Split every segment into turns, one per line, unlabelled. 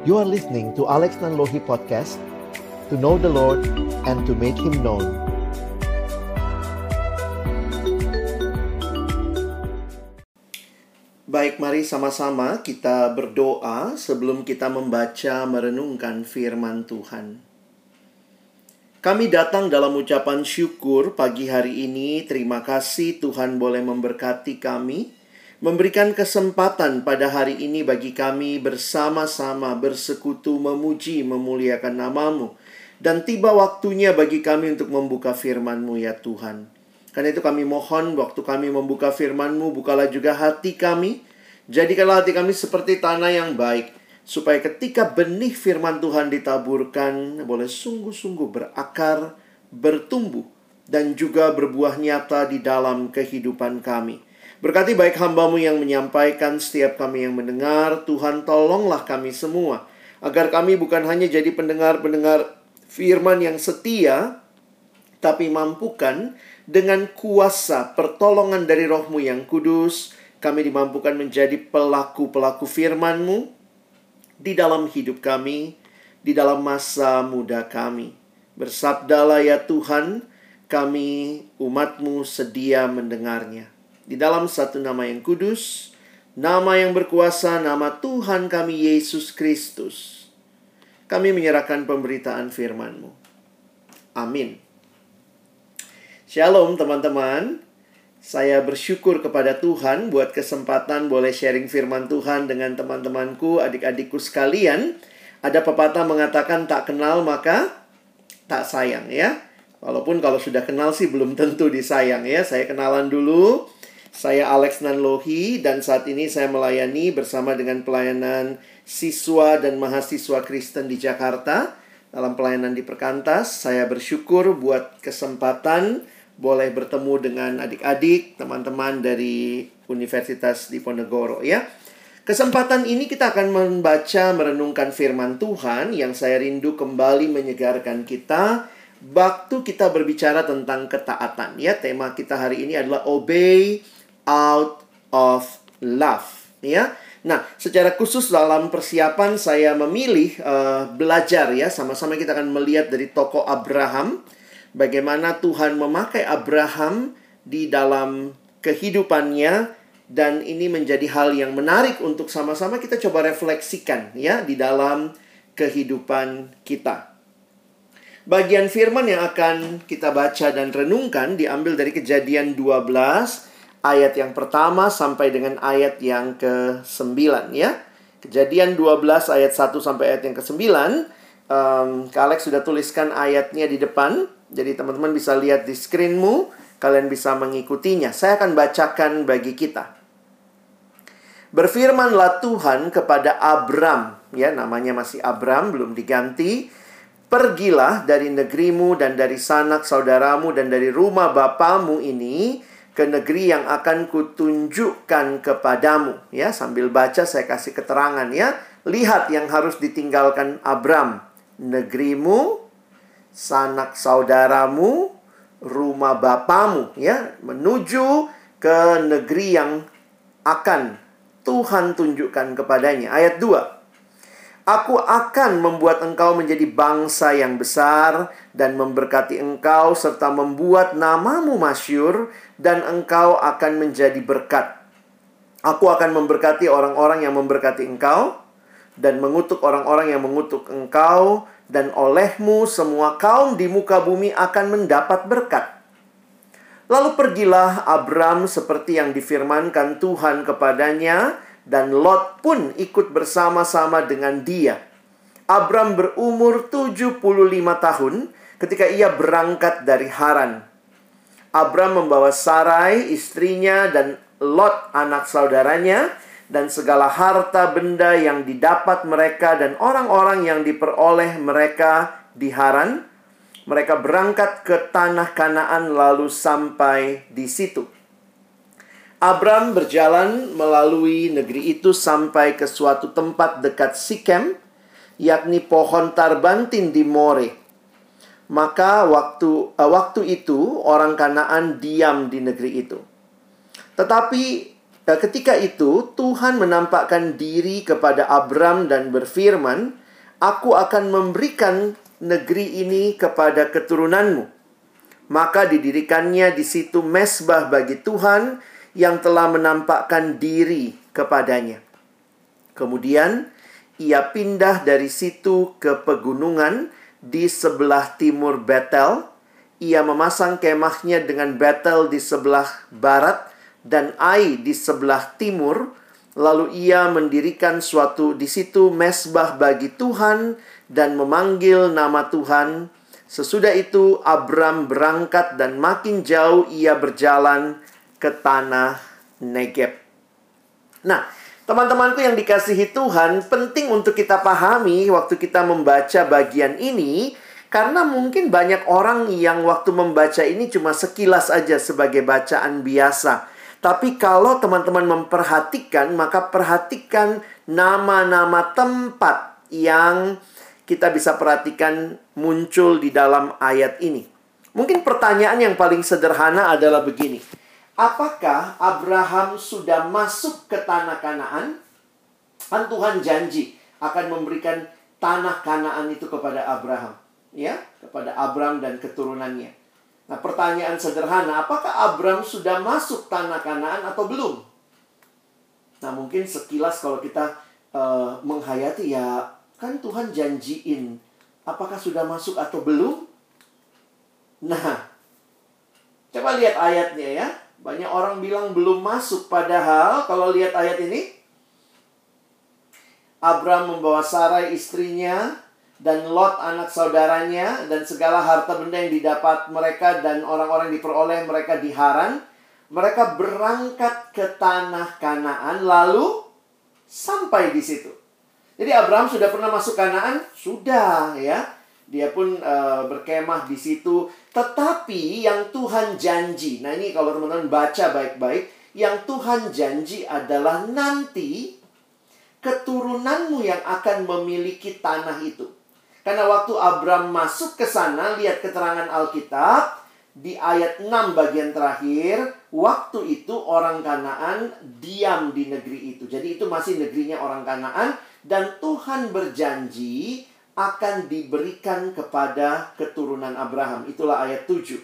You are listening to Alex Nanlohi Podcast To know the Lord and to make Him known Baik, mari sama-sama kita berdoa sebelum kita membaca merenungkan firman Tuhan. Kami datang dalam ucapan syukur pagi hari ini. Terima kasih Tuhan boleh memberkati kami memberikan kesempatan pada hari ini bagi kami bersama-sama bersekutu memuji memuliakan namamu dan tiba waktunya bagi kami untuk membuka firman-Mu ya Tuhan. Karena itu kami mohon waktu kami membuka firman-Mu bukalah juga hati kami. Jadikanlah hati kami seperti tanah yang baik supaya ketika benih firman Tuhan ditaburkan boleh sungguh-sungguh berakar, bertumbuh dan juga berbuah nyata di dalam kehidupan kami. Berkati baik hambamu yang menyampaikan, setiap kami yang mendengar, Tuhan tolonglah kami semua. Agar kami bukan hanya jadi pendengar-pendengar firman yang setia, tapi mampukan dengan kuasa pertolongan dari rohmu yang kudus, kami dimampukan menjadi pelaku-pelaku firmanmu di dalam hidup kami, di dalam masa muda kami. Bersabdalah ya Tuhan, kami umatmu sedia mendengarnya. Di dalam satu nama yang kudus, nama yang berkuasa, nama Tuhan kami Yesus Kristus. Kami menyerahkan pemberitaan firman-Mu. Amin. Shalom teman-teman. Saya bersyukur kepada Tuhan buat kesempatan boleh sharing firman Tuhan dengan teman-temanku, adik-adikku sekalian. Ada pepatah mengatakan tak kenal maka tak sayang ya. Walaupun kalau sudah kenal sih belum tentu disayang ya. Saya kenalan dulu. Saya Alex Nanlohi dan saat ini saya melayani bersama dengan pelayanan siswa dan mahasiswa Kristen di Jakarta dalam pelayanan di Perkantas. Saya bersyukur buat kesempatan boleh bertemu dengan adik-adik, teman-teman dari Universitas Diponegoro ya. Kesempatan ini kita akan membaca merenungkan firman Tuhan yang saya rindu kembali menyegarkan kita waktu kita berbicara tentang ketaatan ya. Tema kita hari ini adalah obey out of love ya. Nah, secara khusus dalam persiapan saya memilih uh, belajar ya, sama-sama kita akan melihat dari tokoh Abraham bagaimana Tuhan memakai Abraham di dalam kehidupannya dan ini menjadi hal yang menarik untuk sama-sama kita coba refleksikan ya di dalam kehidupan kita. Bagian firman yang akan kita baca dan renungkan diambil dari Kejadian 12 ayat yang pertama sampai dengan ayat yang ke-9 ya. Kejadian 12 ayat 1 sampai ayat yang ke-9. Um, Kak Alex sudah tuliskan ayatnya di depan. Jadi teman-teman bisa lihat di screenmu. Kalian bisa mengikutinya. Saya akan bacakan bagi kita. Berfirmanlah Tuhan kepada Abram, ya namanya masih Abram, belum diganti. Pergilah dari negerimu dan dari sanak saudaramu dan dari rumah bapamu ini ke negeri yang akan kutunjukkan kepadamu. Ya, sambil baca saya kasih keterangan ya. Lihat yang harus ditinggalkan Abram. Negerimu, sanak saudaramu, rumah bapamu. Ya, menuju ke negeri yang akan Tuhan tunjukkan kepadanya. Ayat 2. Aku akan membuat engkau menjadi bangsa yang besar dan memberkati engkau serta membuat namamu masyur dan engkau akan menjadi berkat. Aku akan memberkati orang-orang yang memberkati engkau dan mengutuk orang-orang yang mengutuk engkau dan olehmu semua kaum di muka bumi akan mendapat berkat. Lalu pergilah Abram seperti yang difirmankan Tuhan kepadanya dan Lot pun ikut bersama-sama dengan dia. Abram berumur 75 tahun ketika ia berangkat dari Haran. Abram membawa Sarai, istrinya, dan Lot, anak saudaranya, dan segala harta benda yang didapat mereka dan orang-orang yang diperoleh mereka di Haran. Mereka berangkat ke tanah Kanaan lalu sampai di situ. Abram berjalan melalui negeri itu sampai ke suatu tempat dekat Sikem, yakni pohon tarbantin di More. Maka waktu uh, waktu itu orang Kanaan diam di negeri itu. Tetapi Nah, ketika itu Tuhan menampakkan diri kepada Abram dan berfirman, "Aku akan memberikan negeri ini kepada keturunanmu." Maka didirikannya di situ mesbah bagi Tuhan yang telah menampakkan diri kepadanya. Kemudian ia pindah dari situ ke pegunungan di sebelah timur Betel. Ia memasang kemahnya dengan Betel di sebelah barat dan Ai di sebelah timur. Lalu ia mendirikan suatu di situ mesbah bagi Tuhan dan memanggil nama Tuhan. Sesudah itu Abram berangkat dan makin jauh ia berjalan ke tanah Negeb. Nah, teman-temanku yang dikasihi Tuhan, penting untuk kita pahami waktu kita membaca bagian ini karena mungkin banyak orang yang waktu membaca ini cuma sekilas aja sebagai bacaan biasa. Tapi kalau teman-teman memperhatikan, maka perhatikan nama-nama tempat yang kita bisa perhatikan muncul di dalam ayat ini. Mungkin pertanyaan yang paling sederhana adalah begini. Apakah Abraham sudah masuk ke tanah Kanaan? Kan Tuhan janji akan memberikan tanah Kanaan itu kepada Abraham, ya, kepada Abraham dan keturunannya. Nah, pertanyaan sederhana, apakah Abram sudah masuk tanah Kanaan atau belum? Nah, mungkin sekilas kalau kita uh, menghayati ya, kan Tuhan janjiin, apakah sudah masuk atau belum? Nah, coba lihat ayatnya ya. Banyak orang bilang belum masuk, padahal kalau lihat ayat ini, Abram membawa Sarai istrinya dan Lot anak saudaranya dan segala harta benda yang didapat mereka dan orang-orang diperoleh mereka di Haran mereka berangkat ke tanah Kanaan lalu sampai di situ. Jadi Abraham sudah pernah masuk Kanaan? Sudah ya. Dia pun uh, berkemah di situ. Tetapi yang Tuhan janji, nah ini kalau teman-teman baca baik-baik, yang Tuhan janji adalah nanti keturunanmu yang akan memiliki tanah itu. Karena waktu Abram masuk ke sana, lihat keterangan Alkitab, di ayat 6 bagian terakhir, waktu itu orang Kanaan diam di negeri itu. Jadi itu masih negerinya orang Kanaan dan Tuhan berjanji akan diberikan kepada keturunan Abraham. Itulah ayat 7.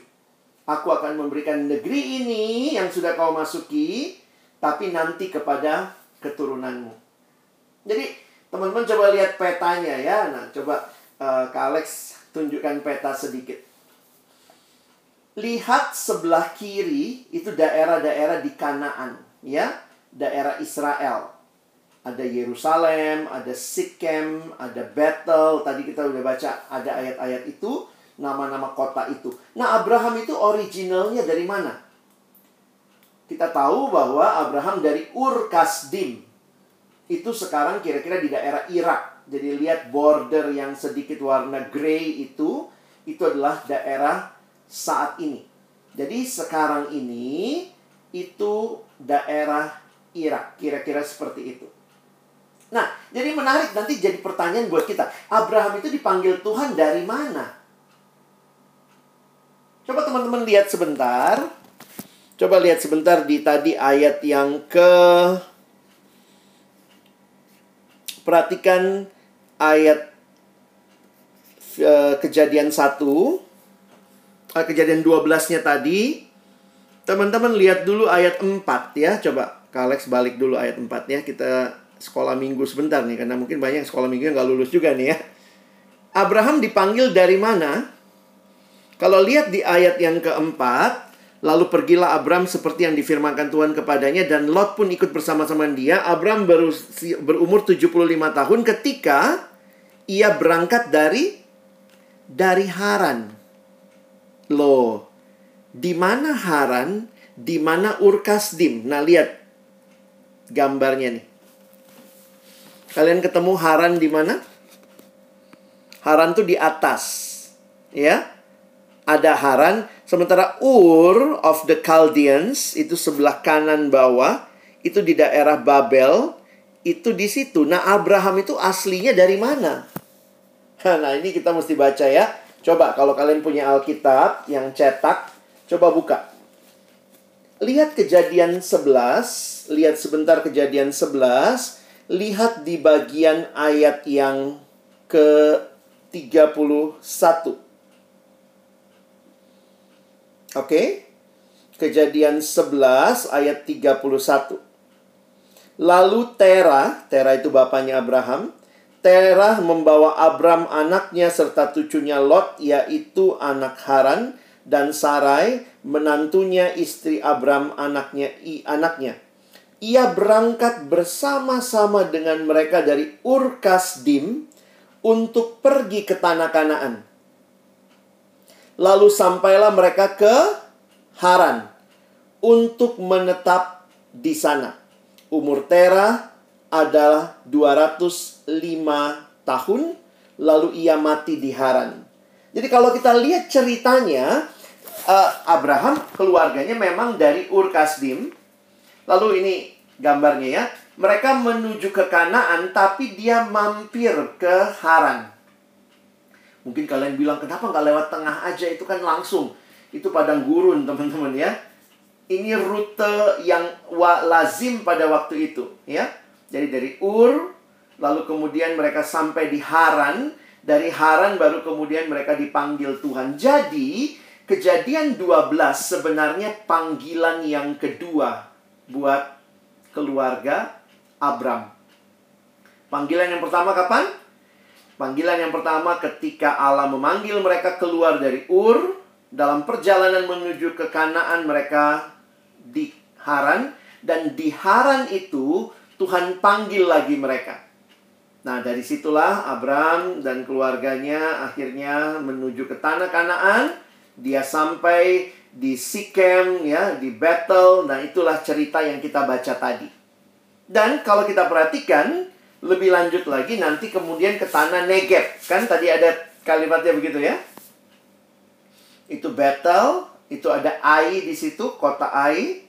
Aku akan memberikan negeri ini yang sudah kau masuki, tapi nanti kepada keturunanmu. Jadi, teman-teman coba lihat petanya ya. Nah, coba uh, Kak Alex tunjukkan peta sedikit. Lihat sebelah kiri itu daerah-daerah di Kanaan, ya, daerah Israel. Ada Yerusalem, ada Sikem, ada Bethel. Tadi kita udah baca ada ayat-ayat itu, nama-nama kota itu. Nah, Abraham itu originalnya dari mana? Kita tahu bahwa Abraham dari Ur Kasdim. Itu sekarang kira-kira di daerah Irak. Jadi lihat border yang sedikit warna grey itu, itu adalah daerah saat ini. Jadi sekarang ini itu daerah Irak, kira-kira seperti itu. Nah, jadi menarik nanti jadi pertanyaan buat kita. Abraham itu dipanggil Tuhan dari mana? Coba teman-teman lihat sebentar. Coba lihat sebentar di tadi ayat yang ke Perhatikan ayat uh, kejadian 1 uh, kejadian 12-nya tadi teman-teman lihat dulu ayat 4 ya coba Kalex balik dulu ayat 4 ya kita sekolah minggu sebentar nih karena mungkin banyak sekolah minggu yang gak lulus juga nih ya Abraham dipanggil dari mana kalau lihat di ayat yang keempat Lalu pergilah Abram seperti yang difirmankan Tuhan kepadanya dan Lot pun ikut bersama-sama dia. Abram berumur 75 tahun ketika ia berangkat dari dari Haran. Loh, di mana Haran? Di mana Urkasdim? Nah, lihat gambarnya nih. Kalian ketemu Haran di mana? Haran tuh di atas. Ya. Ada Haran, sementara Ur of the Chaldeans itu sebelah kanan bawah, itu di daerah Babel, itu di situ. Nah, Abraham itu aslinya dari mana? Nah, ini kita mesti baca ya. Coba kalau kalian punya Alkitab yang cetak, coba buka. lihat kejadian 11, lihat sebentar kejadian 11, lihat di bagian ayat yang ke-31. Oke. Kejadian 11 ayat 31. Lalu Tera, Tera itu bapaknya Abraham, Terah membawa Abram anaknya serta cucunya Lot yaitu anak Haran dan Sarai menantunya istri Abram anaknya i anaknya. Ia berangkat bersama-sama dengan mereka dari Ur Kasdim untuk pergi ke tanah Kanaan. Lalu sampailah mereka ke Haran untuk menetap di sana. Umur Terah adalah 205 tahun lalu ia mati di Haran. Jadi kalau kita lihat ceritanya uh, Abraham keluarganya memang dari Ur Kasdim. Lalu ini gambarnya ya. Mereka menuju ke Kanaan tapi dia mampir ke Haran. Mungkin kalian bilang kenapa nggak lewat tengah aja itu kan langsung. Itu padang gurun teman-teman ya. Ini rute yang lazim pada waktu itu ya jadi dari Ur, lalu kemudian mereka sampai di Haran. Dari Haran baru kemudian mereka dipanggil Tuhan. Jadi, kejadian 12 sebenarnya panggilan yang kedua buat keluarga Abram. Panggilan yang pertama kapan? Panggilan yang pertama ketika Allah memanggil mereka keluar dari Ur dalam perjalanan menuju ke Kanaan mereka di Haran dan di Haran itu Tuhan panggil lagi mereka. Nah, dari situlah Abram dan keluarganya akhirnya menuju ke tanah Kanaan. Dia sampai di Sikem ya, di Bethel. Nah, itulah cerita yang kita baca tadi. Dan kalau kita perhatikan lebih lanjut lagi nanti kemudian ke tanah Negeb. Kan tadi ada kalimatnya begitu ya. Itu Bethel, itu ada Ai di situ, kota Ai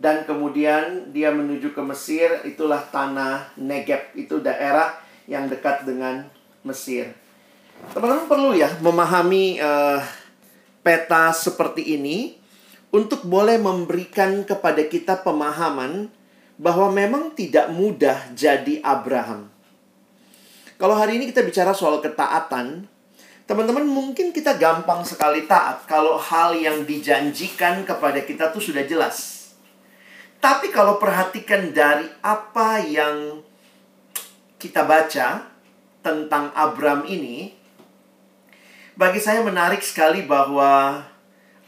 dan kemudian dia menuju ke Mesir itulah tanah Negeb itu daerah yang dekat dengan Mesir teman-teman perlu ya memahami uh, peta seperti ini untuk boleh memberikan kepada kita pemahaman bahwa memang tidak mudah jadi Abraham. Kalau hari ini kita bicara soal ketaatan, teman-teman mungkin kita gampang sekali taat kalau hal yang dijanjikan kepada kita tuh sudah jelas. Tapi kalau perhatikan dari apa yang kita baca tentang Abram ini, bagi saya menarik sekali bahwa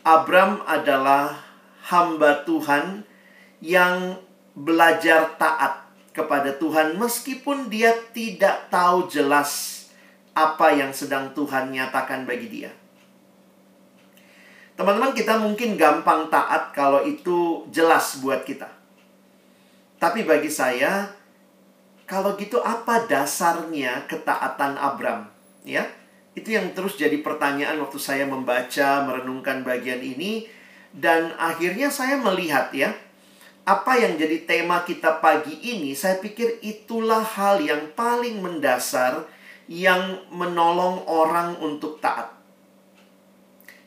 Abram adalah hamba Tuhan yang belajar taat kepada Tuhan meskipun dia tidak tahu jelas apa yang sedang Tuhan nyatakan bagi dia. Teman-teman, kita mungkin gampang taat kalau itu jelas buat kita. Tapi bagi saya, kalau gitu apa dasarnya ketaatan Abram? Ya, itu yang terus jadi pertanyaan waktu saya membaca, merenungkan bagian ini. Dan akhirnya saya melihat ya, apa yang jadi tema kita pagi ini, saya pikir itulah hal yang paling mendasar yang menolong orang untuk taat.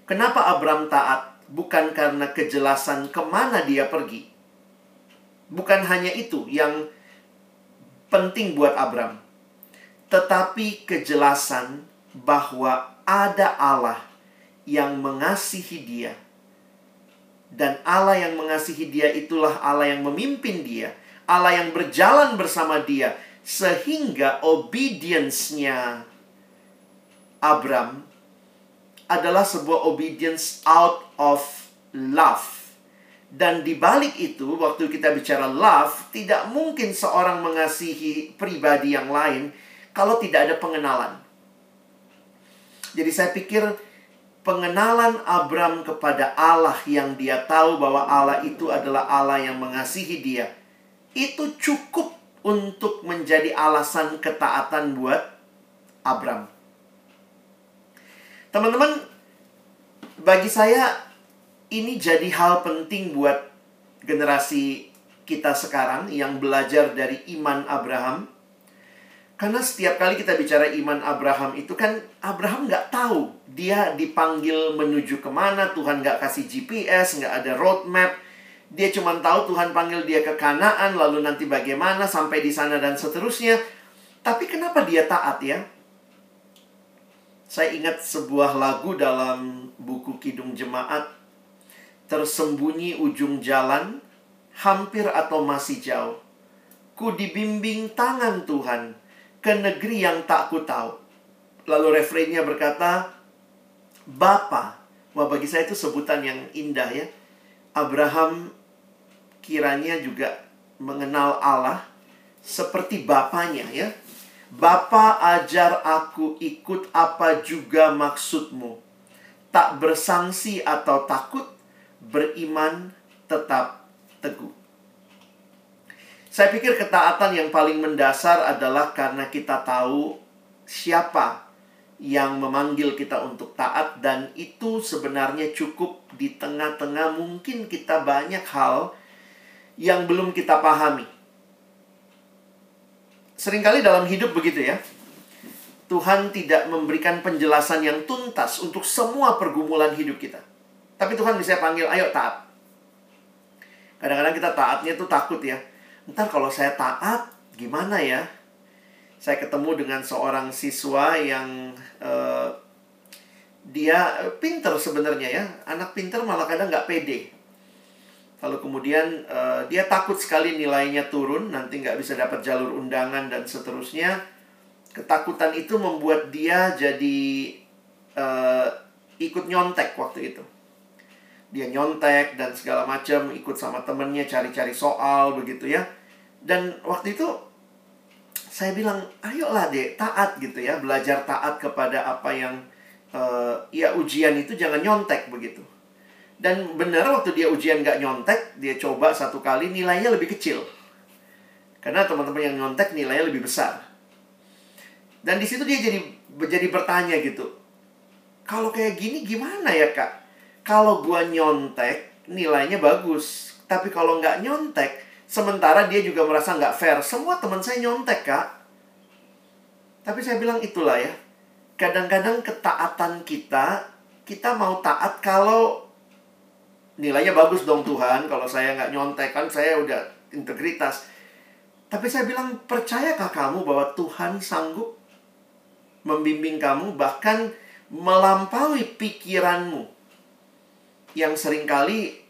Kenapa Abram taat? Bukan karena kejelasan ke mana dia pergi. Bukan hanya itu yang penting buat Abram. Tetapi kejelasan bahwa ada Allah yang mengasihi dia. Dan Allah yang mengasihi dia itulah Allah yang memimpin dia. Allah yang berjalan bersama dia. Sehingga obedience-nya Abram adalah sebuah obedience out of love. Dan di balik itu, waktu kita bicara love, tidak mungkin seorang mengasihi pribadi yang lain kalau tidak ada pengenalan. Jadi saya pikir pengenalan Abram kepada Allah yang dia tahu bahwa Allah itu adalah Allah yang mengasihi dia, itu cukup untuk menjadi alasan ketaatan buat Abram. Teman-teman, bagi saya ini jadi hal penting buat generasi kita sekarang yang belajar dari iman Abraham. Karena setiap kali kita bicara iman Abraham itu kan Abraham nggak tahu dia dipanggil menuju ke mana Tuhan nggak kasih GPS nggak ada roadmap Dia cuma tahu Tuhan panggil dia ke Kanaan, lalu nanti bagaimana sampai di sana dan seterusnya. Tapi kenapa dia taat ya? Saya ingat sebuah lagu dalam buku Kidung Jemaat. Tersembunyi ujung jalan, hampir atau masih jauh. Ku dibimbing tangan Tuhan ke negeri yang tak ku tahu. Lalu refrainnya berkata, Bapa. Wah bagi saya itu sebutan yang indah ya. Abraham kiranya juga mengenal Allah seperti bapaknya ya. Bapa ajar aku ikut apa juga maksudmu. Tak bersangsi atau takut, beriman tetap teguh. Saya pikir ketaatan yang paling mendasar adalah karena kita tahu siapa yang memanggil kita untuk taat dan itu sebenarnya cukup di tengah-tengah mungkin kita banyak hal yang belum kita pahami. Seringkali dalam hidup begitu ya. Tuhan tidak memberikan penjelasan yang tuntas untuk semua pergumulan hidup kita. Tapi Tuhan bisa panggil, ayo taat. Kadang-kadang kita taatnya tuh takut ya. Ntar kalau saya taat, gimana ya? Saya ketemu dengan seorang siswa yang uh, dia pinter sebenarnya ya. Anak pinter malah kadang nggak pede. Lalu kemudian uh, dia takut sekali nilainya turun, nanti nggak bisa dapat jalur undangan dan seterusnya. Ketakutan itu membuat dia jadi uh, ikut nyontek waktu itu. Dia nyontek dan segala macam, ikut sama temennya cari-cari soal begitu ya. Dan waktu itu saya bilang, ayolah deh taat gitu ya, belajar taat kepada apa yang uh, ya ujian itu jangan nyontek begitu. Dan benar waktu dia ujian gak nyontek, dia coba satu kali nilainya lebih kecil. Karena teman-teman yang nyontek nilainya lebih besar. Dan di situ dia jadi jadi bertanya gitu. Kalau kayak gini gimana ya kak? Kalau gua nyontek nilainya bagus, tapi kalau nggak nyontek, sementara dia juga merasa nggak fair. Semua teman saya nyontek kak. Tapi saya bilang itulah ya. Kadang-kadang ketaatan kita, kita mau taat kalau nilainya bagus dong Tuhan kalau saya nggak nyontek kan saya udah integritas tapi saya bilang percayakah kamu bahwa Tuhan sanggup membimbing kamu bahkan melampaui pikiranmu yang sering kali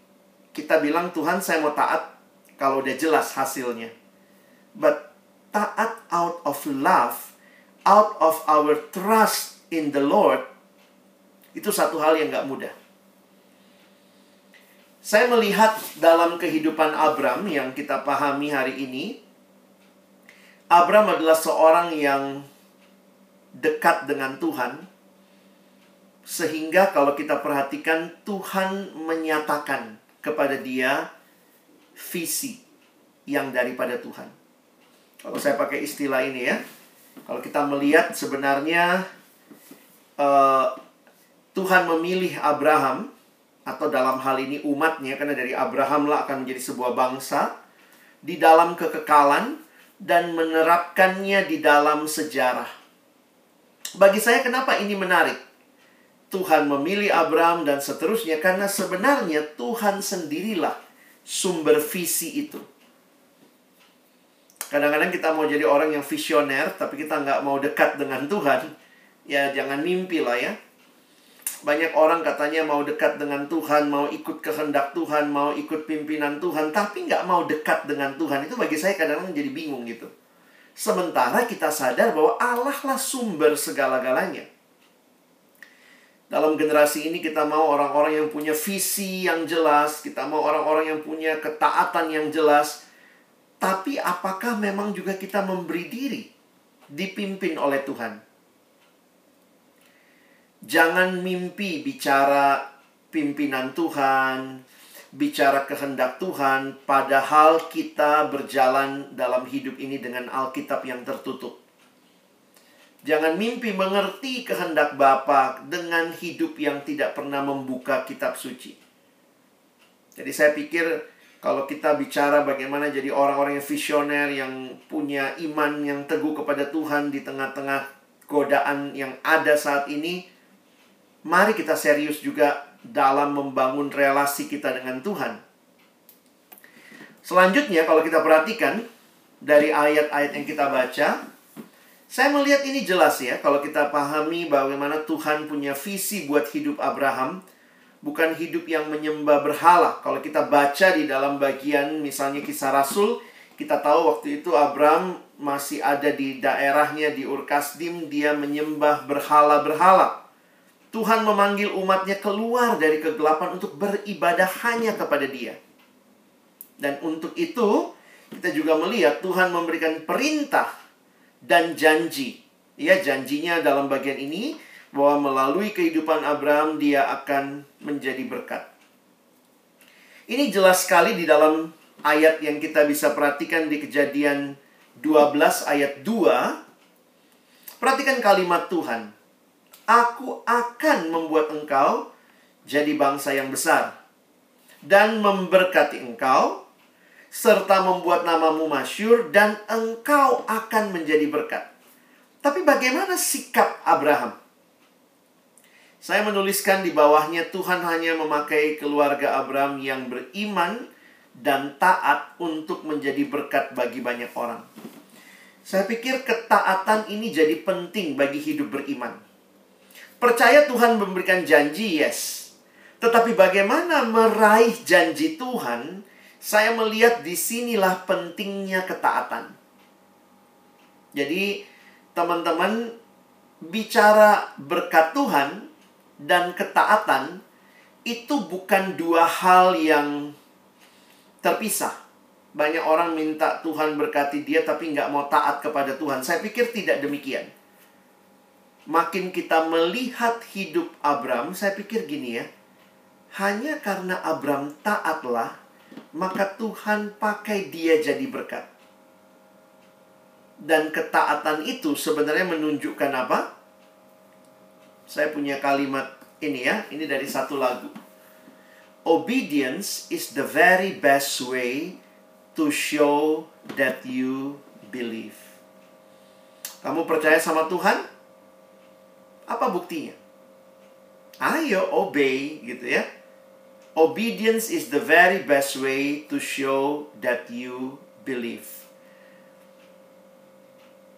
kita bilang Tuhan saya mau taat kalau udah jelas hasilnya. But taat out of love out of our trust in the Lord itu satu hal yang nggak mudah. Saya melihat dalam kehidupan Abram yang kita pahami hari ini, Abram adalah seorang yang dekat dengan Tuhan, sehingga kalau kita perhatikan, Tuhan menyatakan kepada dia visi yang daripada Tuhan. Kalau saya pakai istilah ini ya, kalau kita melihat sebenarnya uh, Tuhan memilih Abraham atau dalam hal ini umatnya karena dari Abraham lah akan menjadi sebuah bangsa di dalam kekekalan dan menerapkannya di dalam sejarah. Bagi saya kenapa ini menarik? Tuhan memilih Abraham dan seterusnya karena sebenarnya Tuhan sendirilah sumber visi itu. Kadang-kadang kita mau jadi orang yang visioner tapi kita nggak mau dekat dengan Tuhan. Ya jangan mimpi lah ya banyak orang katanya mau dekat dengan Tuhan, mau ikut kehendak Tuhan, mau ikut pimpinan Tuhan, tapi nggak mau dekat dengan Tuhan. Itu bagi saya kadang-kadang jadi bingung gitu. Sementara kita sadar bahwa Allah lah sumber segala-galanya. Dalam generasi ini kita mau orang-orang yang punya visi yang jelas, kita mau orang-orang yang punya ketaatan yang jelas. Tapi apakah memang juga kita memberi diri dipimpin oleh Tuhan? Jangan mimpi bicara pimpinan Tuhan, bicara kehendak Tuhan, padahal kita berjalan dalam hidup ini dengan Alkitab yang tertutup. Jangan mimpi mengerti kehendak Bapa dengan hidup yang tidak pernah membuka kitab suci. Jadi saya pikir kalau kita bicara bagaimana jadi orang-orang yang visioner yang punya iman yang teguh kepada Tuhan di tengah-tengah godaan yang ada saat ini, mari kita serius juga dalam membangun relasi kita dengan Tuhan. Selanjutnya kalau kita perhatikan dari ayat-ayat yang kita baca, saya melihat ini jelas ya kalau kita pahami bagaimana Tuhan punya visi buat hidup Abraham, bukan hidup yang menyembah berhala. Kalau kita baca di dalam bagian misalnya kisah Rasul, kita tahu waktu itu Abraham masih ada di daerahnya di Urkasdim, dia menyembah berhala-berhala. Tuhan memanggil umatnya keluar dari kegelapan untuk beribadah hanya kepada dia. Dan untuk itu, kita juga melihat Tuhan memberikan perintah dan janji. Ya, janjinya dalam bagian ini bahwa melalui kehidupan Abraham dia akan menjadi berkat. Ini jelas sekali di dalam ayat yang kita bisa perhatikan di kejadian 12 ayat 2. Perhatikan kalimat Tuhan. Aku akan membuat engkau jadi bangsa yang besar. Dan memberkati engkau. Serta membuat namamu masyur. Dan engkau akan menjadi berkat. Tapi bagaimana sikap Abraham? Saya menuliskan di bawahnya Tuhan hanya memakai keluarga Abraham yang beriman dan taat untuk menjadi berkat bagi banyak orang. Saya pikir ketaatan ini jadi penting bagi hidup beriman. Percaya Tuhan memberikan janji, yes. Tetapi bagaimana meraih janji Tuhan, saya melihat di sinilah pentingnya ketaatan. Jadi, teman-teman, bicara berkat Tuhan dan ketaatan itu bukan dua hal yang terpisah. Banyak orang minta Tuhan berkati dia tapi nggak mau taat kepada Tuhan. Saya pikir tidak demikian. Makin kita melihat hidup Abram, saya pikir gini ya. Hanya karena Abram taatlah, maka Tuhan pakai dia jadi berkat. Dan ketaatan itu sebenarnya menunjukkan apa? Saya punya kalimat ini ya, ini dari satu lagu. Obedience is the very best way to show that you believe. Kamu percaya sama Tuhan? Apa buktinya? Ayo obey gitu ya. Obedience is the very best way to show that you believe.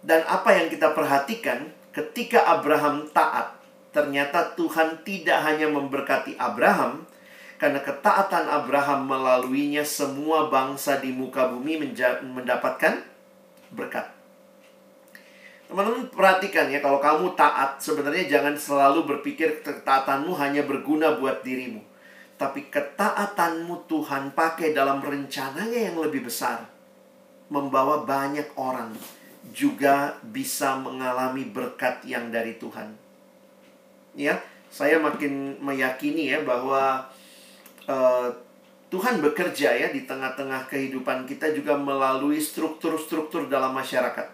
Dan apa yang kita perhatikan ketika Abraham taat, ternyata Tuhan tidak hanya memberkati Abraham, karena ketaatan Abraham melaluinya semua bangsa di muka bumi mendapatkan berkat. Teman-teman perhatikan ya, kalau kamu taat, sebenarnya jangan selalu berpikir ketaatanmu hanya berguna buat dirimu. Tapi ketaatanmu Tuhan pakai dalam rencananya yang lebih besar. Membawa banyak orang juga bisa mengalami berkat yang dari Tuhan. Ya, saya makin meyakini ya bahwa uh, Tuhan bekerja ya di tengah-tengah kehidupan kita juga melalui struktur-struktur dalam masyarakat.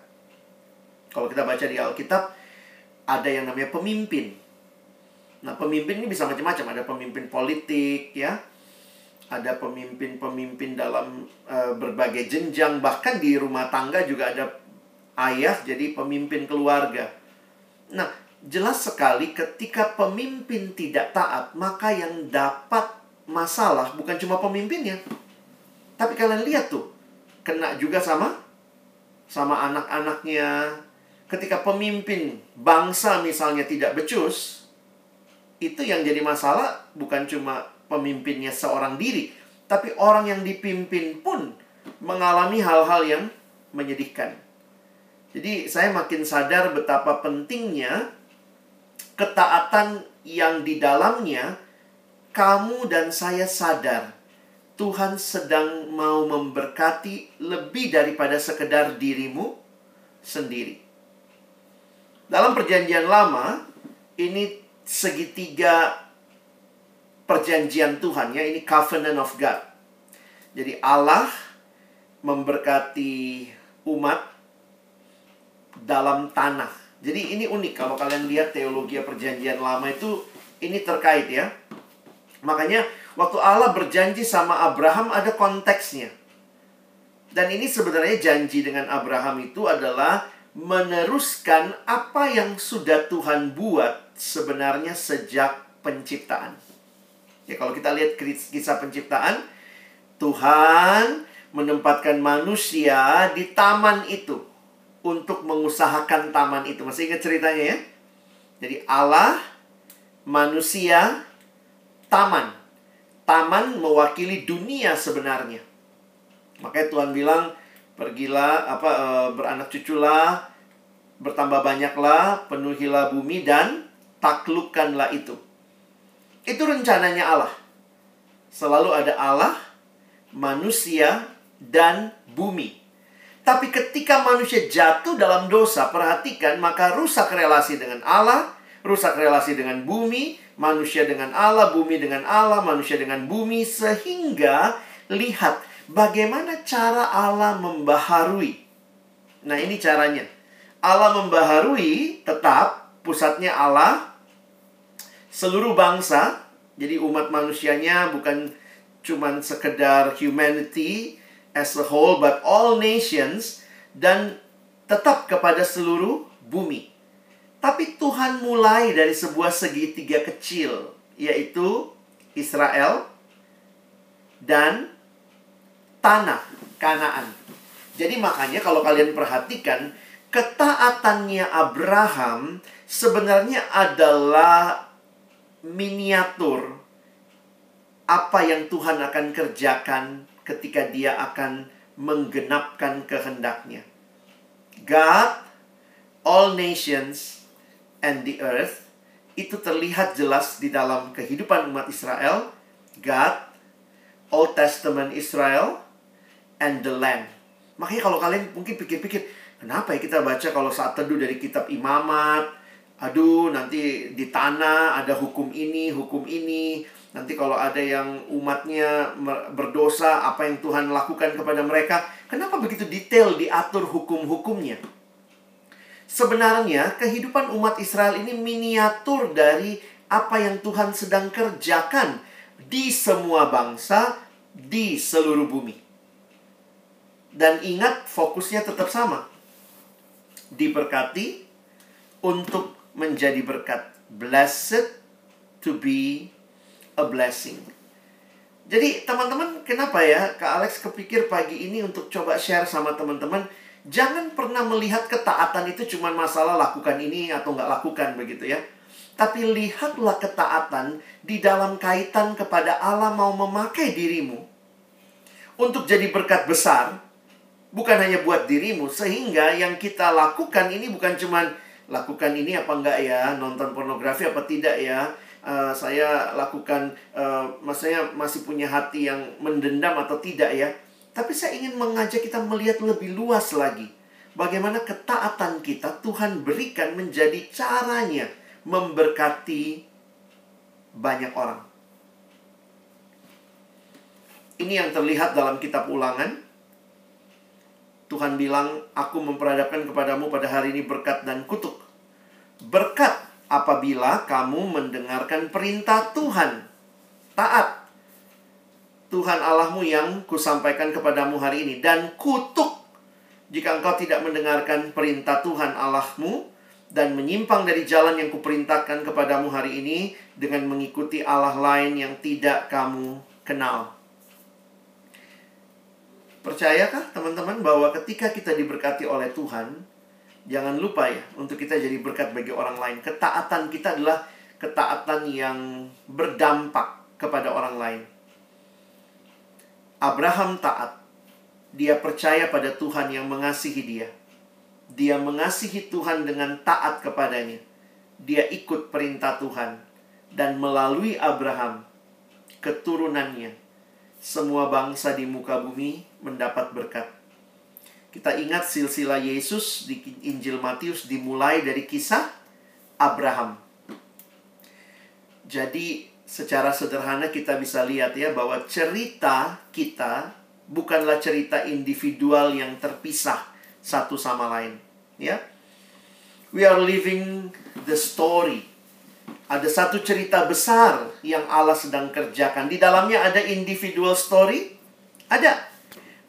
Kalau kita baca di Alkitab, ada yang namanya pemimpin. Nah, pemimpin ini bisa macam-macam. Ada pemimpin politik, ya. Ada pemimpin-pemimpin dalam uh, berbagai jenjang. Bahkan di rumah tangga juga ada ayah jadi pemimpin keluarga. Nah, jelas sekali ketika pemimpin tidak taat, maka yang dapat masalah bukan cuma pemimpinnya. Tapi kalian lihat tuh, kena juga sama sama anak-anaknya. Ketika pemimpin bangsa misalnya tidak becus, itu yang jadi masalah bukan cuma pemimpinnya seorang diri, tapi orang yang dipimpin pun mengalami hal-hal yang menyedihkan. Jadi saya makin sadar betapa pentingnya ketaatan yang di dalamnya kamu dan saya sadar Tuhan sedang mau memberkati lebih daripada sekedar dirimu sendiri. Dalam perjanjian lama, ini segitiga perjanjian Tuhan ya, ini covenant of God. Jadi Allah memberkati umat dalam tanah. Jadi ini unik kalau kalian lihat teologi perjanjian lama itu ini terkait ya. Makanya waktu Allah berjanji sama Abraham ada konteksnya. Dan ini sebenarnya janji dengan Abraham itu adalah meneruskan apa yang sudah Tuhan buat sebenarnya sejak penciptaan. Ya kalau kita lihat kisah penciptaan, Tuhan menempatkan manusia di taman itu untuk mengusahakan taman itu. Masih ingat ceritanya ya? Jadi Allah, manusia, taman. Taman mewakili dunia sebenarnya. Makanya Tuhan bilang, pergilah apa e, beranak cuculah, bertambah banyaklah, penuhilah bumi dan taklukkanlah itu. Itu rencananya Allah. Selalu ada Allah, manusia, dan bumi. Tapi ketika manusia jatuh dalam dosa, perhatikan, maka rusak relasi dengan Allah, rusak relasi dengan bumi, manusia dengan Allah, bumi dengan Allah, manusia dengan bumi, sehingga lihat bagaimana cara Allah membaharui. Nah, ini caranya. Allah membaharui tetap pusatnya Allah, seluruh bangsa, jadi umat manusianya bukan cuman sekedar humanity, as a whole but all nations dan tetap kepada seluruh bumi. Tapi Tuhan mulai dari sebuah segitiga kecil yaitu Israel dan tanah Kanaan. Jadi makanya kalau kalian perhatikan ketaatannya Abraham sebenarnya adalah miniatur apa yang Tuhan akan kerjakan ketika dia akan menggenapkan kehendaknya. God, all nations, and the earth itu terlihat jelas di dalam kehidupan umat Israel. God, Old Testament Israel, and the land. Makanya kalau kalian mungkin pikir-pikir, kenapa ya kita baca kalau saat teduh dari kitab imamat, aduh nanti di tanah ada hukum ini, hukum ini, Nanti kalau ada yang umatnya berdosa, apa yang Tuhan lakukan kepada mereka, kenapa begitu detail diatur hukum-hukumnya? Sebenarnya kehidupan umat Israel ini miniatur dari apa yang Tuhan sedang kerjakan di semua bangsa di seluruh bumi. Dan ingat fokusnya tetap sama. Diberkati untuk menjadi berkat. Blessed to be a blessing. Jadi teman-teman kenapa ya Kak Alex kepikir pagi ini untuk coba share sama teman-teman Jangan pernah melihat ketaatan itu cuma masalah lakukan ini atau nggak lakukan begitu ya Tapi lihatlah ketaatan di dalam kaitan kepada Allah mau memakai dirimu Untuk jadi berkat besar Bukan hanya buat dirimu Sehingga yang kita lakukan ini bukan cuma Lakukan ini apa enggak ya? Nonton pornografi apa tidak ya? Uh, saya lakukan uh, maksudnya masih punya hati yang mendendam atau tidak ya. Tapi saya ingin mengajak kita melihat lebih luas lagi. Bagaimana ketaatan kita Tuhan berikan menjadi caranya memberkati banyak orang. Ini yang terlihat dalam kitab ulangan Tuhan bilang, aku memperhadapkan kepadamu pada hari ini berkat dan kutuk. Berkat apabila kamu mendengarkan perintah Tuhan. Taat. Tuhan Allahmu yang kusampaikan kepadamu hari ini. Dan kutuk jika engkau tidak mendengarkan perintah Tuhan Allahmu dan menyimpang dari jalan yang kuperintahkan kepadamu hari ini dengan mengikuti Allah lain yang tidak kamu kenal. Percayakah teman-teman bahwa ketika kita diberkati oleh Tuhan, Jangan lupa ya, untuk kita jadi berkat bagi orang lain. Ketaatan kita adalah ketaatan yang berdampak kepada orang lain. Abraham taat. Dia percaya pada Tuhan yang mengasihi dia. Dia mengasihi Tuhan dengan taat kepadanya. Dia ikut perintah Tuhan. Dan melalui Abraham, keturunannya, semua bangsa di muka bumi mendapat berkat. Kita ingat silsilah Yesus di Injil Matius dimulai dari kisah Abraham. Jadi secara sederhana kita bisa lihat ya bahwa cerita kita bukanlah cerita individual yang terpisah satu sama lain, ya. We are living the story. Ada satu cerita besar yang Allah sedang kerjakan. Di dalamnya ada individual story, ada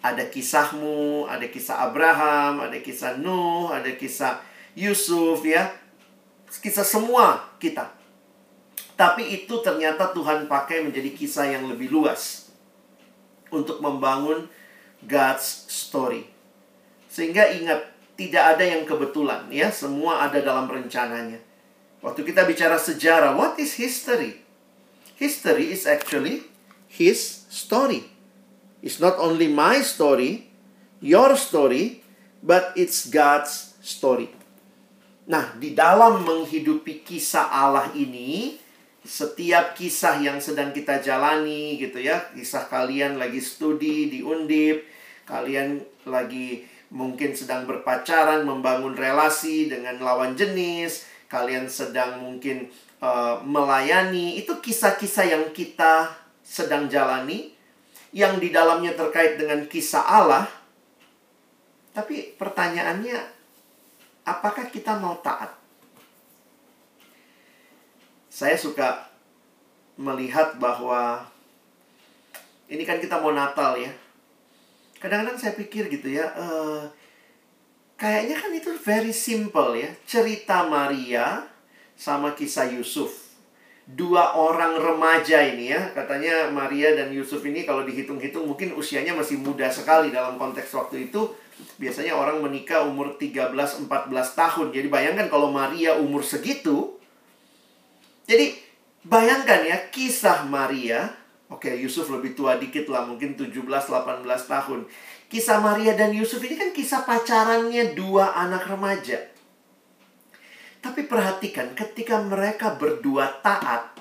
ada kisahmu, ada kisah Abraham, ada kisah Nuh, ada kisah Yusuf ya. Kisah semua kita. Tapi itu ternyata Tuhan pakai menjadi kisah yang lebih luas untuk membangun God's story. Sehingga ingat, tidak ada yang kebetulan ya, semua ada dalam rencananya. Waktu kita bicara sejarah, what is history? History is actually his story. It's not only my story, your story, but it's God's story. Nah, di dalam menghidupi kisah Allah ini, setiap kisah yang sedang kita jalani gitu ya, kisah kalian lagi studi di Undip, kalian lagi mungkin sedang berpacaran, membangun relasi dengan lawan jenis, kalian sedang mungkin uh, melayani, itu kisah-kisah yang kita sedang jalani yang di dalamnya terkait dengan kisah Allah. Tapi pertanyaannya apakah kita mau taat? Saya suka melihat bahwa ini kan kita mau Natal ya. Kadang-kadang saya pikir gitu ya, uh, kayaknya kan itu very simple ya. Cerita Maria sama kisah Yusuf. Dua orang remaja ini ya, katanya Maria dan Yusuf ini kalau dihitung-hitung mungkin usianya masih muda sekali dalam konteks waktu itu biasanya orang menikah umur 13-14 tahun. Jadi bayangkan kalau Maria umur segitu. Jadi bayangkan ya kisah Maria. Oke, Yusuf lebih tua dikit lah, mungkin 17-18 tahun. Kisah Maria dan Yusuf ini kan kisah pacarannya dua anak remaja. Tapi perhatikan, ketika mereka berdua taat,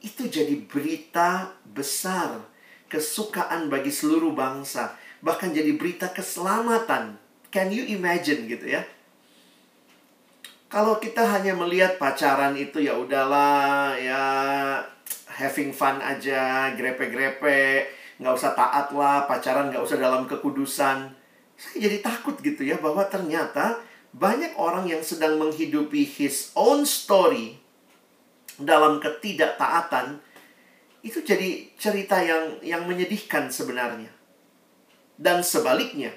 itu jadi berita besar, kesukaan bagi seluruh bangsa bahkan jadi berita keselamatan. Can you imagine gitu ya? Kalau kita hanya melihat pacaran itu ya udahlah ya having fun aja, grepe-grepe, nggak usah taat lah, pacaran nggak usah dalam kekudusan. Saya jadi takut gitu ya bahwa ternyata banyak orang yang sedang menghidupi his own story dalam ketidaktaatan itu jadi cerita yang yang menyedihkan sebenarnya. Dan sebaliknya,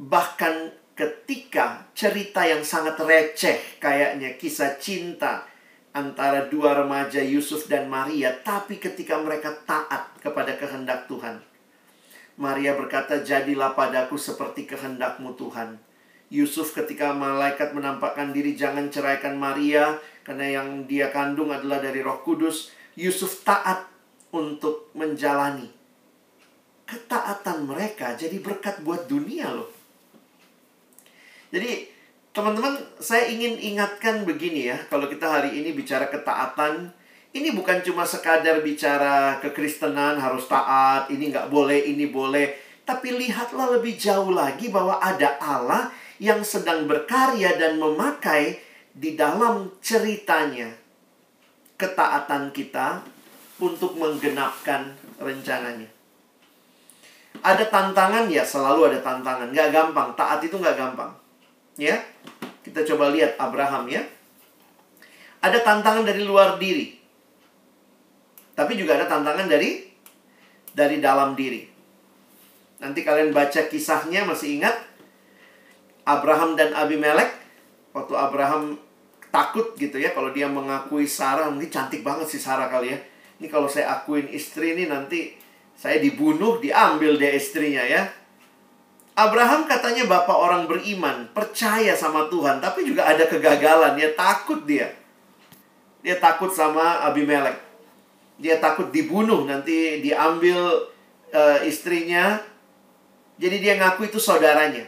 bahkan ketika cerita yang sangat receh kayaknya kisah cinta antara dua remaja Yusuf dan Maria, tapi ketika mereka taat kepada kehendak Tuhan. Maria berkata, "Jadilah padaku seperti kehendakmu Tuhan." Yusuf ketika malaikat menampakkan diri jangan ceraikan Maria karena yang dia kandung adalah dari Roh Kudus. Yusuf taat untuk menjalani ketaatan mereka jadi berkat buat dunia loh. Jadi teman-teman saya ingin ingatkan begini ya, kalau kita hari ini bicara ketaatan, ini bukan cuma sekadar bicara kekristenan harus taat, ini nggak boleh, ini boleh. Tapi lihatlah lebih jauh lagi bahwa ada Allah yang sedang berkarya dan memakai di dalam ceritanya ketaatan kita untuk menggenapkan rencananya. Ada tantangan ya, selalu ada tantangan. Nggak gampang, taat itu nggak gampang. Ya, kita coba lihat Abraham ya. Ada tantangan dari luar diri. Tapi juga ada tantangan dari dari dalam diri. Nanti kalian baca kisahnya masih ingat Abraham dan Abimelek waktu Abraham takut gitu ya kalau dia mengakui Sarah ini cantik banget sih Sarah kali ya. Ini kalau saya akuin istri ini nanti saya dibunuh, diambil dia istrinya ya. Abraham katanya bapak orang beriman, percaya sama Tuhan, tapi juga ada kegagalan, dia takut dia. Dia takut sama Abimelek. Dia takut dibunuh, nanti diambil uh, istrinya. Jadi dia ngaku itu saudaranya.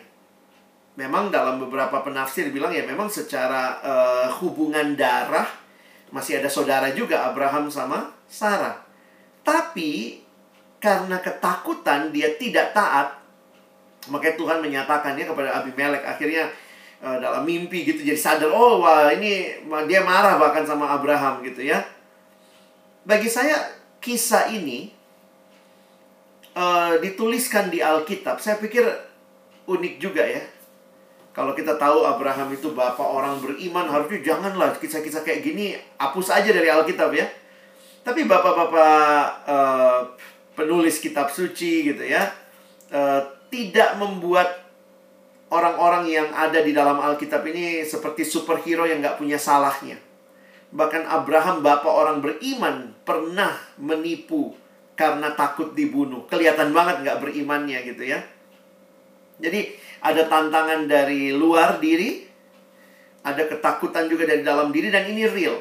Memang dalam beberapa penafsir bilang ya memang secara uh, hubungan darah masih ada saudara juga Abraham sama Sarah. Tapi karena ketakutan dia tidak taat, maka Tuhan menyatakannya kepada Abimelek. Akhirnya uh, dalam mimpi gitu jadi sadar, oh wah ini dia marah bahkan sama Abraham gitu ya. Bagi saya kisah ini uh, dituliskan di Alkitab, saya pikir unik juga ya. Kalau kita tahu Abraham itu bapak orang beriman, harusnya janganlah kisah-kisah kayak gini hapus aja dari Alkitab ya. Tapi bapak-bapak uh, penulis kitab suci gitu ya tidak membuat orang-orang yang ada di dalam Alkitab ini seperti superhero yang nggak punya salahnya. Bahkan Abraham, bapak orang beriman, pernah menipu karena takut dibunuh. Kelihatan banget nggak berimannya gitu ya. Jadi ada tantangan dari luar diri, ada ketakutan juga dari dalam diri dan ini real.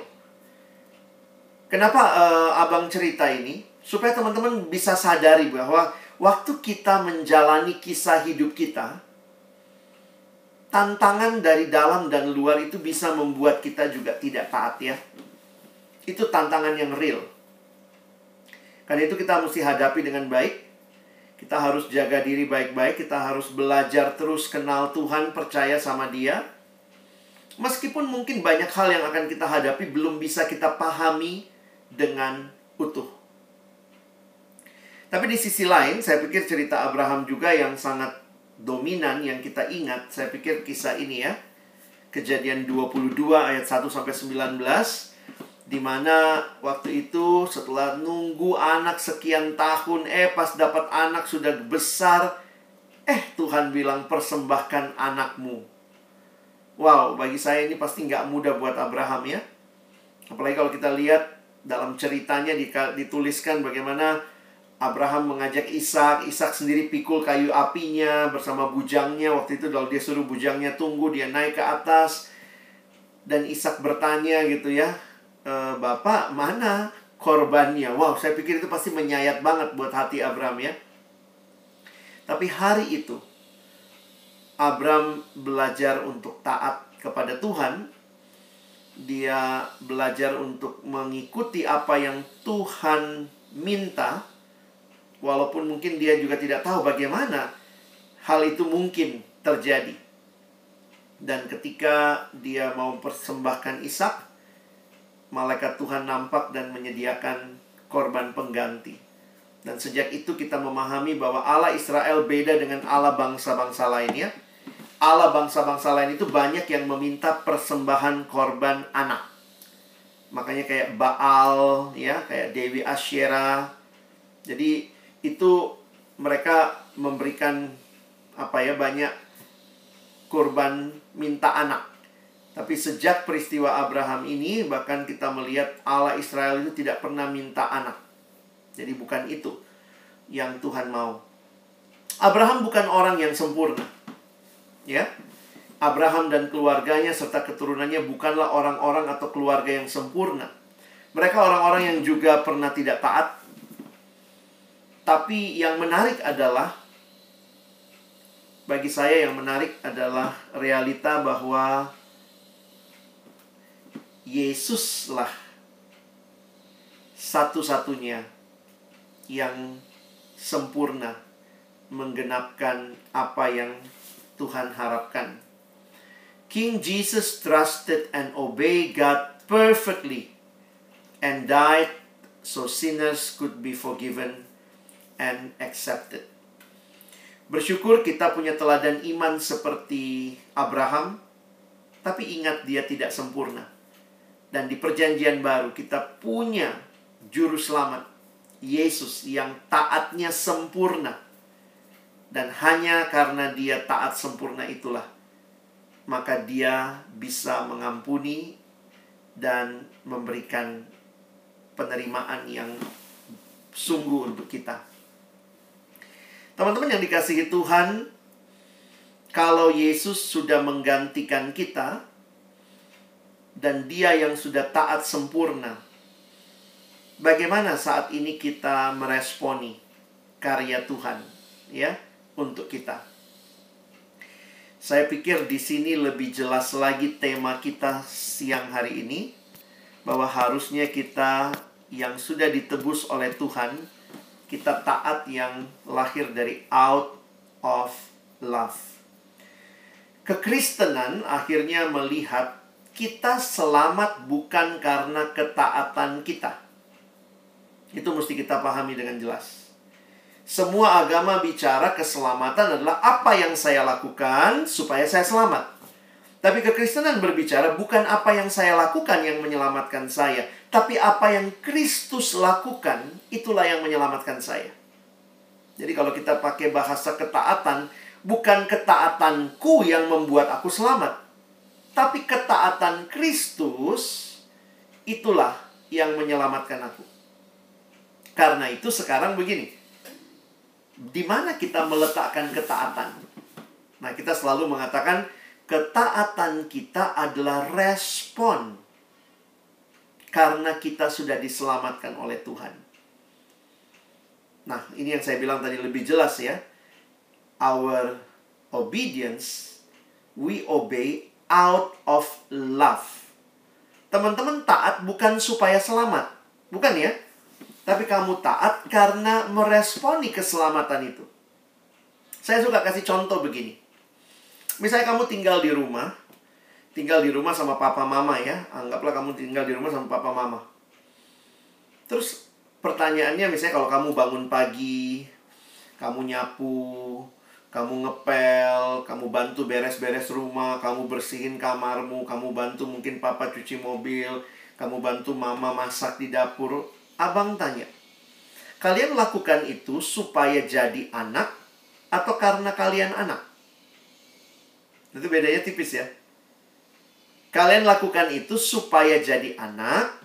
Kenapa uh, abang cerita ini? Supaya teman-teman bisa sadari bahwa waktu kita menjalani kisah hidup kita, tantangan dari dalam dan luar itu bisa membuat kita juga tidak taat ya. Itu tantangan yang real. Karena itu kita mesti hadapi dengan baik. Kita harus jaga diri baik-baik, kita harus belajar terus kenal Tuhan, percaya sama Dia. Meskipun mungkin banyak hal yang akan kita hadapi belum bisa kita pahami dengan utuh. Tapi di sisi lain, saya pikir cerita Abraham juga yang sangat dominan yang kita ingat. Saya pikir kisah ini ya. Kejadian 22 ayat 1 sampai 19 di mana waktu itu setelah nunggu anak sekian tahun eh pas dapat anak sudah besar eh Tuhan bilang persembahkan anakmu wow bagi saya ini pasti nggak mudah buat Abraham ya apalagi kalau kita lihat dalam ceritanya dituliskan bagaimana Abraham mengajak Ishak, Ishak sendiri pikul kayu apinya bersama bujangnya. Waktu itu kalau dia suruh bujangnya tunggu, dia naik ke atas. Dan Ishak bertanya gitu ya, e, Bapak mana korbannya? Wow, saya pikir itu pasti menyayat banget buat hati Abraham ya. Tapi hari itu, Abraham belajar untuk taat kepada Tuhan dia belajar untuk mengikuti apa yang Tuhan minta, walaupun mungkin dia juga tidak tahu bagaimana hal itu mungkin terjadi. Dan ketika dia mau persembahkan Ishak, malaikat Tuhan nampak dan menyediakan korban pengganti. Dan sejak itu kita memahami bahwa Allah Israel beda dengan Allah bangsa-bangsa lainnya Allah bangsa-bangsa lain itu banyak yang meminta persembahan korban anak. Makanya kayak Baal, ya, kayak Dewi Asyera. Jadi itu mereka memberikan apa ya banyak korban minta anak. Tapi sejak peristiwa Abraham ini bahkan kita melihat Allah Israel itu tidak pernah minta anak. Jadi bukan itu yang Tuhan mau. Abraham bukan orang yang sempurna ya Abraham dan keluarganya serta keturunannya bukanlah orang-orang atau keluarga yang sempurna. Mereka orang-orang yang juga pernah tidak taat. Tapi yang menarik adalah bagi saya yang menarik adalah realita bahwa Yesuslah satu-satunya yang sempurna menggenapkan apa yang Tuhan harapkan. King Jesus trusted and obeyed God perfectly and died so sinners could be forgiven and accepted. Bersyukur kita punya teladan iman seperti Abraham, tapi ingat dia tidak sempurna. Dan di perjanjian baru kita punya juru selamat, Yesus yang taatnya sempurna dan hanya karena dia taat sempurna itulah maka dia bisa mengampuni dan memberikan penerimaan yang sungguh untuk kita. Teman-teman yang dikasihi Tuhan, kalau Yesus sudah menggantikan kita dan Dia yang sudah taat sempurna, bagaimana saat ini kita meresponi karya Tuhan, ya? untuk kita. Saya pikir di sini lebih jelas lagi tema kita siang hari ini bahwa harusnya kita yang sudah ditebus oleh Tuhan, kita taat yang lahir dari out of love. Kekristenan akhirnya melihat kita selamat bukan karena ketaatan kita. Itu mesti kita pahami dengan jelas. Semua agama bicara keselamatan adalah apa yang saya lakukan supaya saya selamat. Tapi kekristenan berbicara bukan apa yang saya lakukan yang menyelamatkan saya, tapi apa yang Kristus lakukan itulah yang menyelamatkan saya. Jadi kalau kita pakai bahasa ketaatan, bukan ketaatanku yang membuat aku selamat, tapi ketaatan Kristus itulah yang menyelamatkan aku. Karena itu sekarang begini. Di mana kita meletakkan ketaatan? Nah, kita selalu mengatakan ketaatan kita adalah respon karena kita sudah diselamatkan oleh Tuhan. Nah, ini yang saya bilang tadi lebih jelas ya. Our obedience, we obey out of love. Teman-teman taat bukan supaya selamat. Bukan ya? Tapi kamu taat karena meresponi keselamatan itu. Saya suka kasih contoh begini. Misalnya kamu tinggal di rumah, tinggal di rumah sama papa mama ya. Anggaplah kamu tinggal di rumah sama papa mama. Terus pertanyaannya misalnya kalau kamu bangun pagi, kamu nyapu, kamu ngepel, kamu bantu beres-beres rumah, kamu bersihin kamarmu, kamu bantu mungkin papa cuci mobil, kamu bantu mama masak di dapur. Abang tanya, kalian lakukan itu supaya jadi anak atau karena kalian anak? Itu bedanya tipis ya. Kalian lakukan itu supaya jadi anak.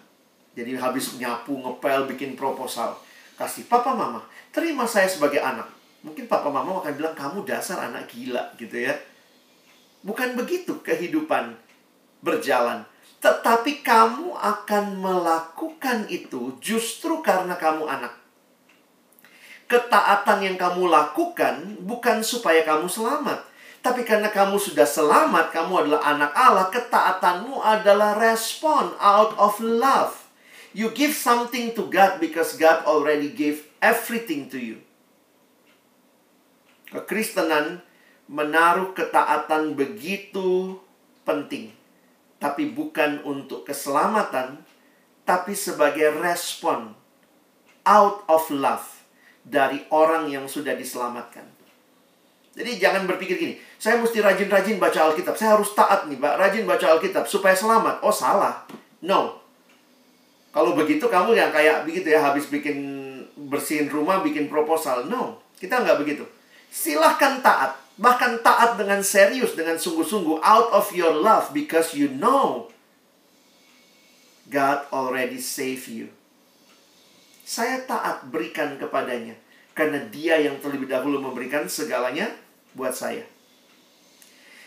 Jadi habis nyapu, ngepel, bikin proposal. Kasih papa mama, terima saya sebagai anak. Mungkin papa mama akan bilang, kamu dasar anak gila gitu ya. Bukan begitu kehidupan berjalan. Tetapi kamu akan melakukan itu justru karena kamu anak. Ketaatan yang kamu lakukan bukan supaya kamu selamat, tapi karena kamu sudah selamat, kamu adalah anak Allah, ketaatanmu adalah respon out of love. You give something to God because God already gave everything to you. Kekristenan menaruh ketaatan begitu penting. Tapi bukan untuk keselamatan, tapi sebagai respon out of love dari orang yang sudah diselamatkan. Jadi jangan berpikir gini, saya mesti rajin-rajin baca Alkitab. Saya harus taat nih, Mbak. Rajin baca Alkitab supaya selamat. Oh, salah. No. Kalau begitu kamu yang kayak begitu ya, habis bikin bersihin rumah, bikin proposal. No. Kita nggak begitu. Silahkan taat. Bahkan taat dengan serius, dengan sungguh-sungguh. Out of your love. Because you know God already save you. Saya taat berikan kepadanya karena dia yang terlebih dahulu memberikan segalanya buat saya.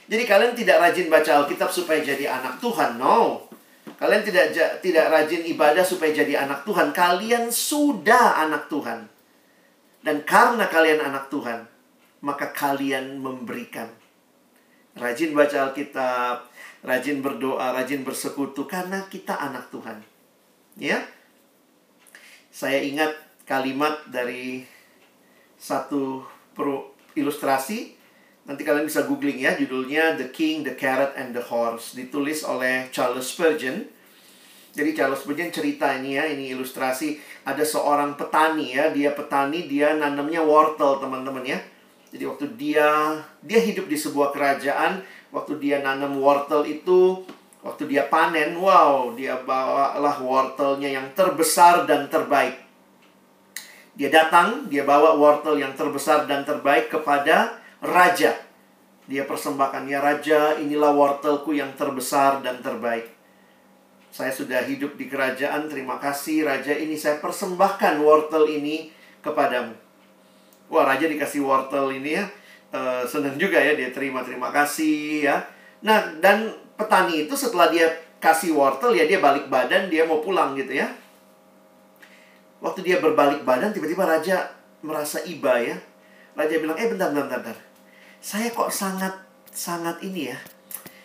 Jadi kalian tidak rajin baca Alkitab supaya jadi anak Tuhan. No. Kalian tidak tidak rajin ibadah supaya jadi anak Tuhan. Kalian sudah anak Tuhan. Dan karena kalian anak Tuhan, maka kalian memberikan. Rajin baca Alkitab, rajin berdoa, rajin bersekutu karena kita anak Tuhan. Ya. Saya ingat kalimat dari satu ilustrasi. Nanti kalian bisa googling ya, judulnya The King, The Carrot, and the Horse. Ditulis oleh Charles Spurgeon. Jadi Charles Spurgeon cerita ini ya, ini ilustrasi. Ada seorang petani ya, dia petani, dia nanamnya wortel teman-teman ya. Jadi waktu dia, dia hidup di sebuah kerajaan, waktu dia nanam wortel itu, waktu dia panen, wow, dia bawalah wortelnya yang terbesar dan terbaik. Dia datang, dia bawa wortel yang terbesar dan terbaik kepada raja. Dia persembahkan, ya raja, inilah wortelku yang terbesar dan terbaik. Saya sudah hidup di kerajaan, terima kasih raja ini saya persembahkan wortel ini kepadamu. Wah, raja dikasih wortel ini ya. Uh, senang juga ya dia terima terima kasih ya. Nah, dan petani itu setelah dia kasih wortel ya dia balik badan dia mau pulang gitu ya Waktu dia berbalik badan, tiba-tiba raja merasa iba ya. Raja bilang, eh bentar, bentar, bentar. Saya kok sangat, sangat ini ya.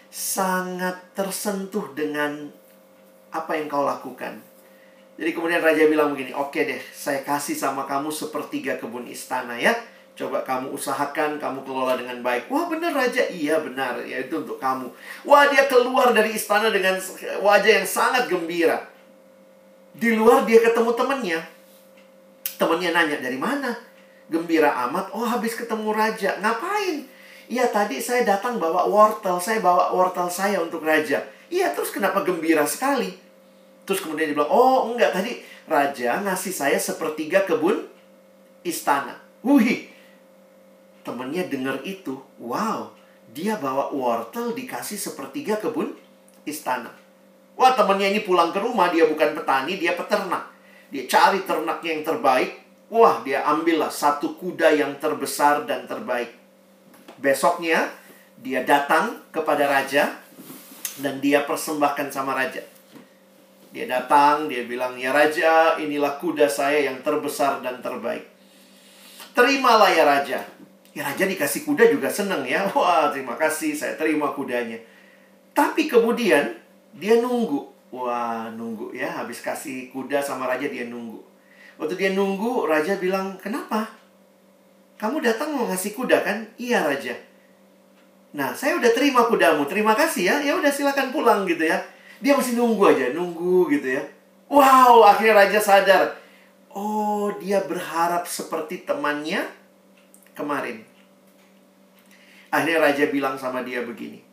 Sangat tersentuh dengan apa yang kau lakukan. Jadi kemudian raja bilang begini, oke deh, saya kasih sama kamu sepertiga kebun istana ya. Coba kamu usahakan, kamu kelola dengan baik. Wah benar raja, iya benar, ya itu untuk kamu. Wah dia keluar dari istana dengan wajah yang sangat gembira. Di luar dia ketemu temannya. Temannya nanya, dari mana? Gembira amat, oh habis ketemu raja. Ngapain? Iya tadi saya datang bawa wortel, saya bawa wortel saya untuk raja. Iya terus kenapa gembira sekali? Terus kemudian dia bilang, oh enggak tadi raja ngasih saya sepertiga kebun istana. Wih, temennya dengar itu, wow, dia bawa wortel dikasih sepertiga kebun istana. Wah temennya ini pulang ke rumah, dia bukan petani, dia peternak. Dia cari ternaknya yang terbaik. Wah, dia ambillah satu kuda yang terbesar dan terbaik. Besoknya, dia datang kepada raja dan dia persembahkan sama raja. Dia datang, dia bilang, "Ya raja, inilah kuda saya yang terbesar dan terbaik." Terimalah ya raja. Ya raja dikasih kuda juga senang ya. Wah, terima kasih, saya terima kudanya. Tapi kemudian dia nunggu. Wah, nunggu ya. Habis kasih kuda sama raja dia nunggu. Waktu dia nunggu, raja bilang, "Kenapa? Kamu datang mau ngasih kuda kan?" "Iya, raja." Nah, saya udah terima kudamu. Terima kasih ya. Ya udah silakan pulang gitu ya. Dia masih nunggu aja, nunggu gitu ya. Wow, akhirnya raja sadar. Oh, dia berharap seperti temannya kemarin. Akhirnya raja bilang sama dia begini.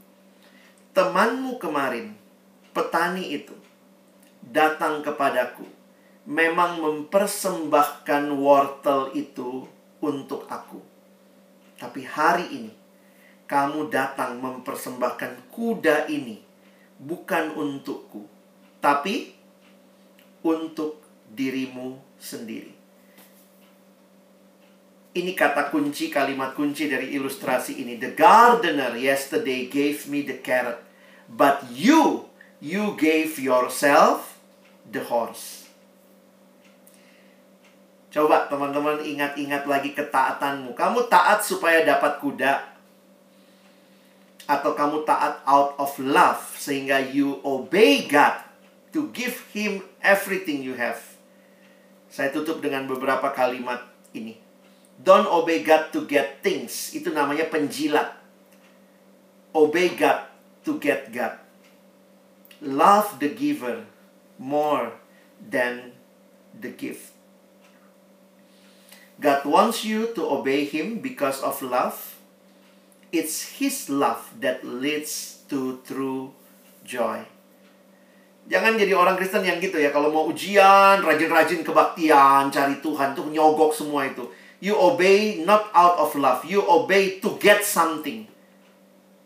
Temanmu kemarin, petani itu, datang kepadaku memang mempersembahkan wortel itu untuk aku. Tapi hari ini, kamu datang mempersembahkan kuda ini bukan untukku, tapi untuk dirimu sendiri. Ini kata kunci, kalimat kunci dari ilustrasi ini. The gardener yesterday gave me the carrot, but you, you gave yourself the horse. Coba teman-teman ingat-ingat lagi ketaatanmu. Kamu taat supaya dapat kuda. Atau kamu taat out of love. Sehingga you obey God to give Him everything you have. Saya tutup dengan beberapa kalimat ini. Don't obey God to get things. Itu namanya penjilat. Obey God to get God. Love the giver more than the gift. God wants you to obey Him because of love. It's His love that leads to true joy. Jangan jadi orang Kristen yang gitu ya. Kalau mau ujian, rajin-rajin kebaktian, cari Tuhan, tuh nyogok semua itu. You obey not out of love. You obey to get something.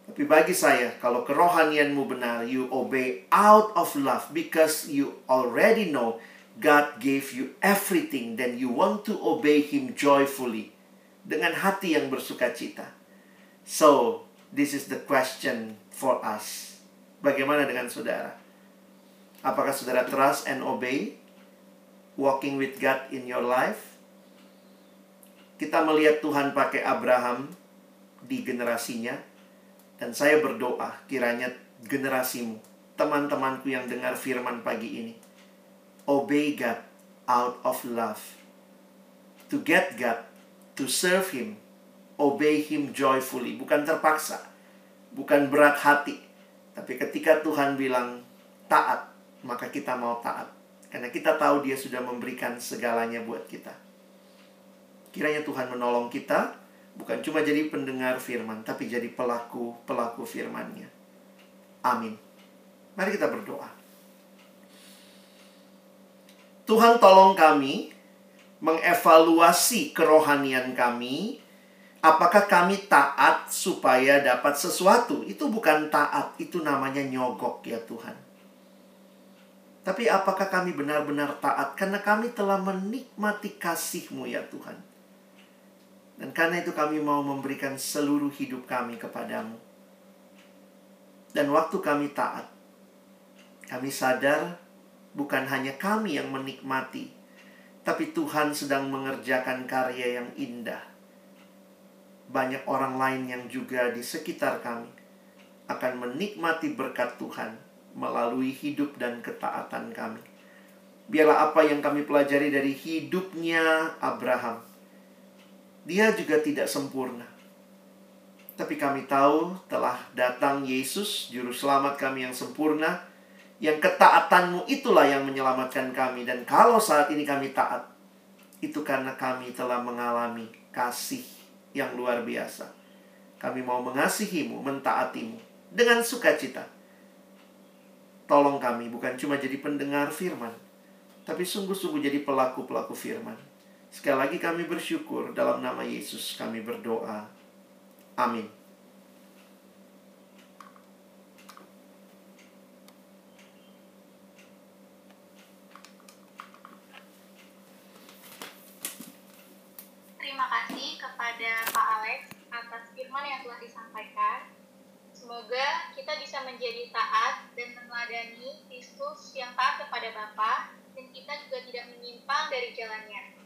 Tapi bagi saya, kalau kerohanianmu benar, you obey out of love because you already know God gave you everything, then you want to obey Him joyfully dengan hati yang bersuka cita. So, this is the question for us. Bagaimana dengan saudara? Apakah saudara trust and obey? Walking with God in your life? Kita melihat Tuhan pakai Abraham di generasinya. Dan saya berdoa kiranya generasimu, teman-temanku yang dengar firman pagi ini obey God out of love. To get God, to serve Him, obey Him joyfully, bukan terpaksa, bukan berat hati. Tapi ketika Tuhan bilang taat, maka kita mau taat. Karena kita tahu dia sudah memberikan segalanya buat kita. Kiranya Tuhan menolong kita, bukan cuma jadi pendengar firman, tapi jadi pelaku-pelaku firmannya. Amin. Mari kita berdoa. Tuhan tolong kami mengevaluasi kerohanian kami. Apakah kami taat supaya dapat sesuatu? Itu bukan taat, itu namanya nyogok ya Tuhan. Tapi apakah kami benar-benar taat? Karena kami telah menikmati kasih-Mu ya Tuhan. Dan karena itu kami mau memberikan seluruh hidup kami kepadamu. Dan waktu kami taat, kami sadar bukan hanya kami yang menikmati, tapi Tuhan sedang mengerjakan karya yang indah. Banyak orang lain yang juga di sekitar kami akan menikmati berkat Tuhan melalui hidup dan ketaatan kami. Biarlah apa yang kami pelajari dari hidupnya Abraham. Dia juga tidak sempurna. Tapi kami tahu telah datang Yesus, juru selamat kami yang sempurna, yang ketaatanmu itulah yang menyelamatkan kami. Dan kalau saat ini kami taat, itu karena kami telah mengalami kasih yang luar biasa. Kami mau mengasihimu, mentaatimu dengan sukacita. Tolong kami bukan cuma jadi pendengar firman, tapi sungguh-sungguh jadi pelaku-pelaku firman. Sekali lagi kami bersyukur dalam nama Yesus kami berdoa. Amin.
Telah disampaikan. Semoga kita bisa menjadi taat dan meneladani Kristus yang taat kepada Bapa dan kita juga tidak menyimpang dari jalannya.